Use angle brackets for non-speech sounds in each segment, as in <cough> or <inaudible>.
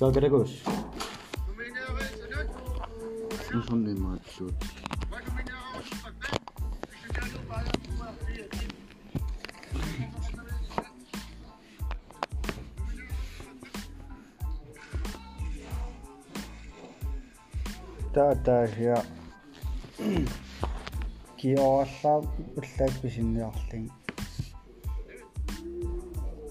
Dag Gregors. Nu sådan det er meget slut. таатаасиа киорлаа уллаак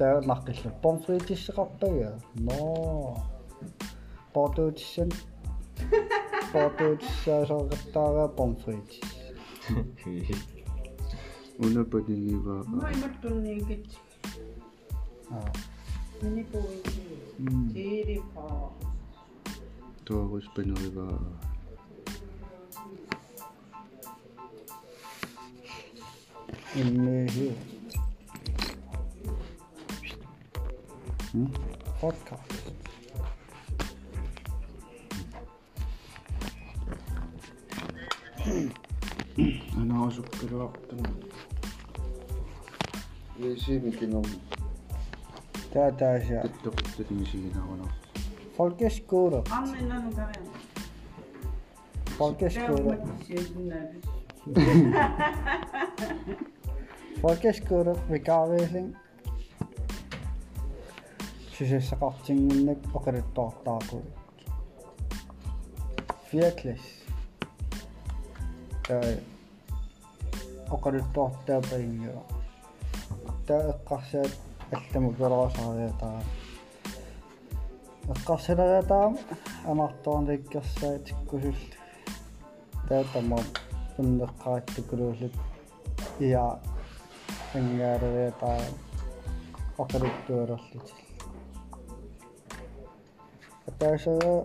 та наққилла помфритиссеқарпага но паартуутиссан паартуутиссаасоқаттаара помфритис Una panigива. Maailmattunniikit. аа Minipuikki. Tiiripaa. Torus panigива. иммеhi Hm? podcast Ana asukkaluartama. Yeesiimi kinum таатаасиа tattoqittat misiginaruna. folkeskole Annennan käven. folkeskole Reumatisminnävis. folkeskole vikaarviising <laughs> сисэссақартингиннак оқалуттоортаарку virkelig таа оқалуттоортаапаингиа таа эққарсаат алламу пелорасаариатаа эққарсалариатаа амарторниккерсаа тиккусул таа тамаа уннеққааттукулуулут иа ангаариатаа оқалуттуалерлут атаасаа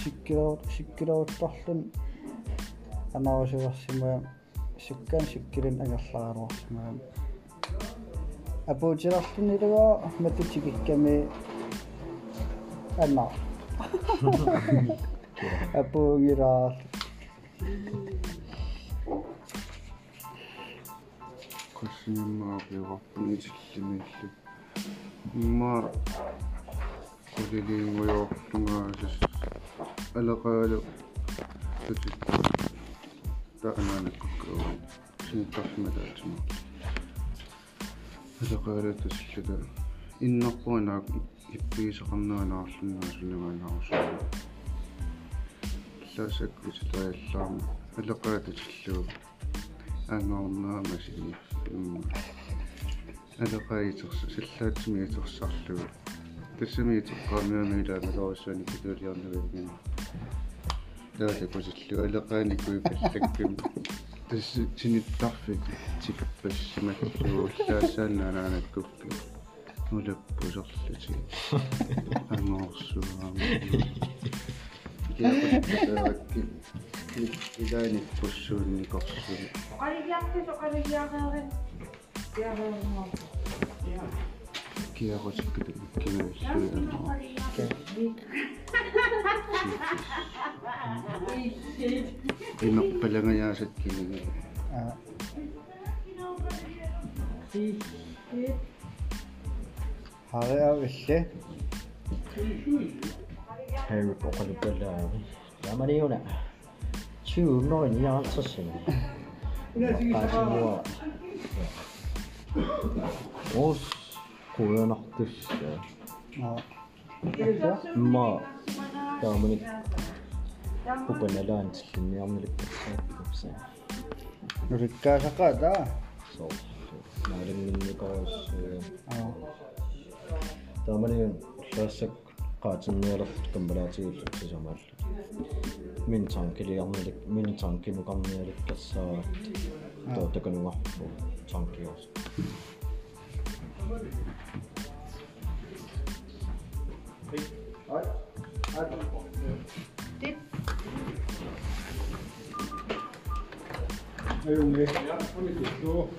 сиккилоо сиккилоутторлун анаусуарсимаа суккаан сиккилин агерлааруарсимаа апуутиларлунилуга матутикикками анна апуугираар Qassimaaqqiuarpuni sillimiillu. Imma quliliinguyortungaasas алеqaalu tutut таанааниккуа синитторсималаатима алеqaalu тассаллуга иннерпуинаак иппигисеқарнуанаарлунгаа сунугаанаарусуу ласаккут тааллаама алеqaalu тиллуу ангорнаа масини алеqaaитерс силлаатсимиитерсарлугу тассамиитерқаамиамилаа малоруссуани китулиарнавигин таалакусиллу алеqaaникуи паллакким тасс синиттарфик тикаппассималлуу уллаассаананаанаккуппи нулаппусерлути ангорсуаама киақутсаакки илаани пуссуунникорсуни け欲しくて一軒目一人なの。Inak pala nga niya sa kini. Ah. Hari ang isse. Hari ko pala pala. Tama na yun ah. Chiu no niya sa sin. Nakasi mo. Os. خويا انا حطيه في الشارع ما دامنك وبنا لا نتكلم يا من الكاسات الكاسة قاعدة صوت نعلم مني قاس دامني شاسك قاتلني رفت كمبلاتي في جمال من تانكي لي عملك من تانكي مقام لك كاسات توتك نوحبو تانكي يوصل Aí eu mesmo, olha que eu estou.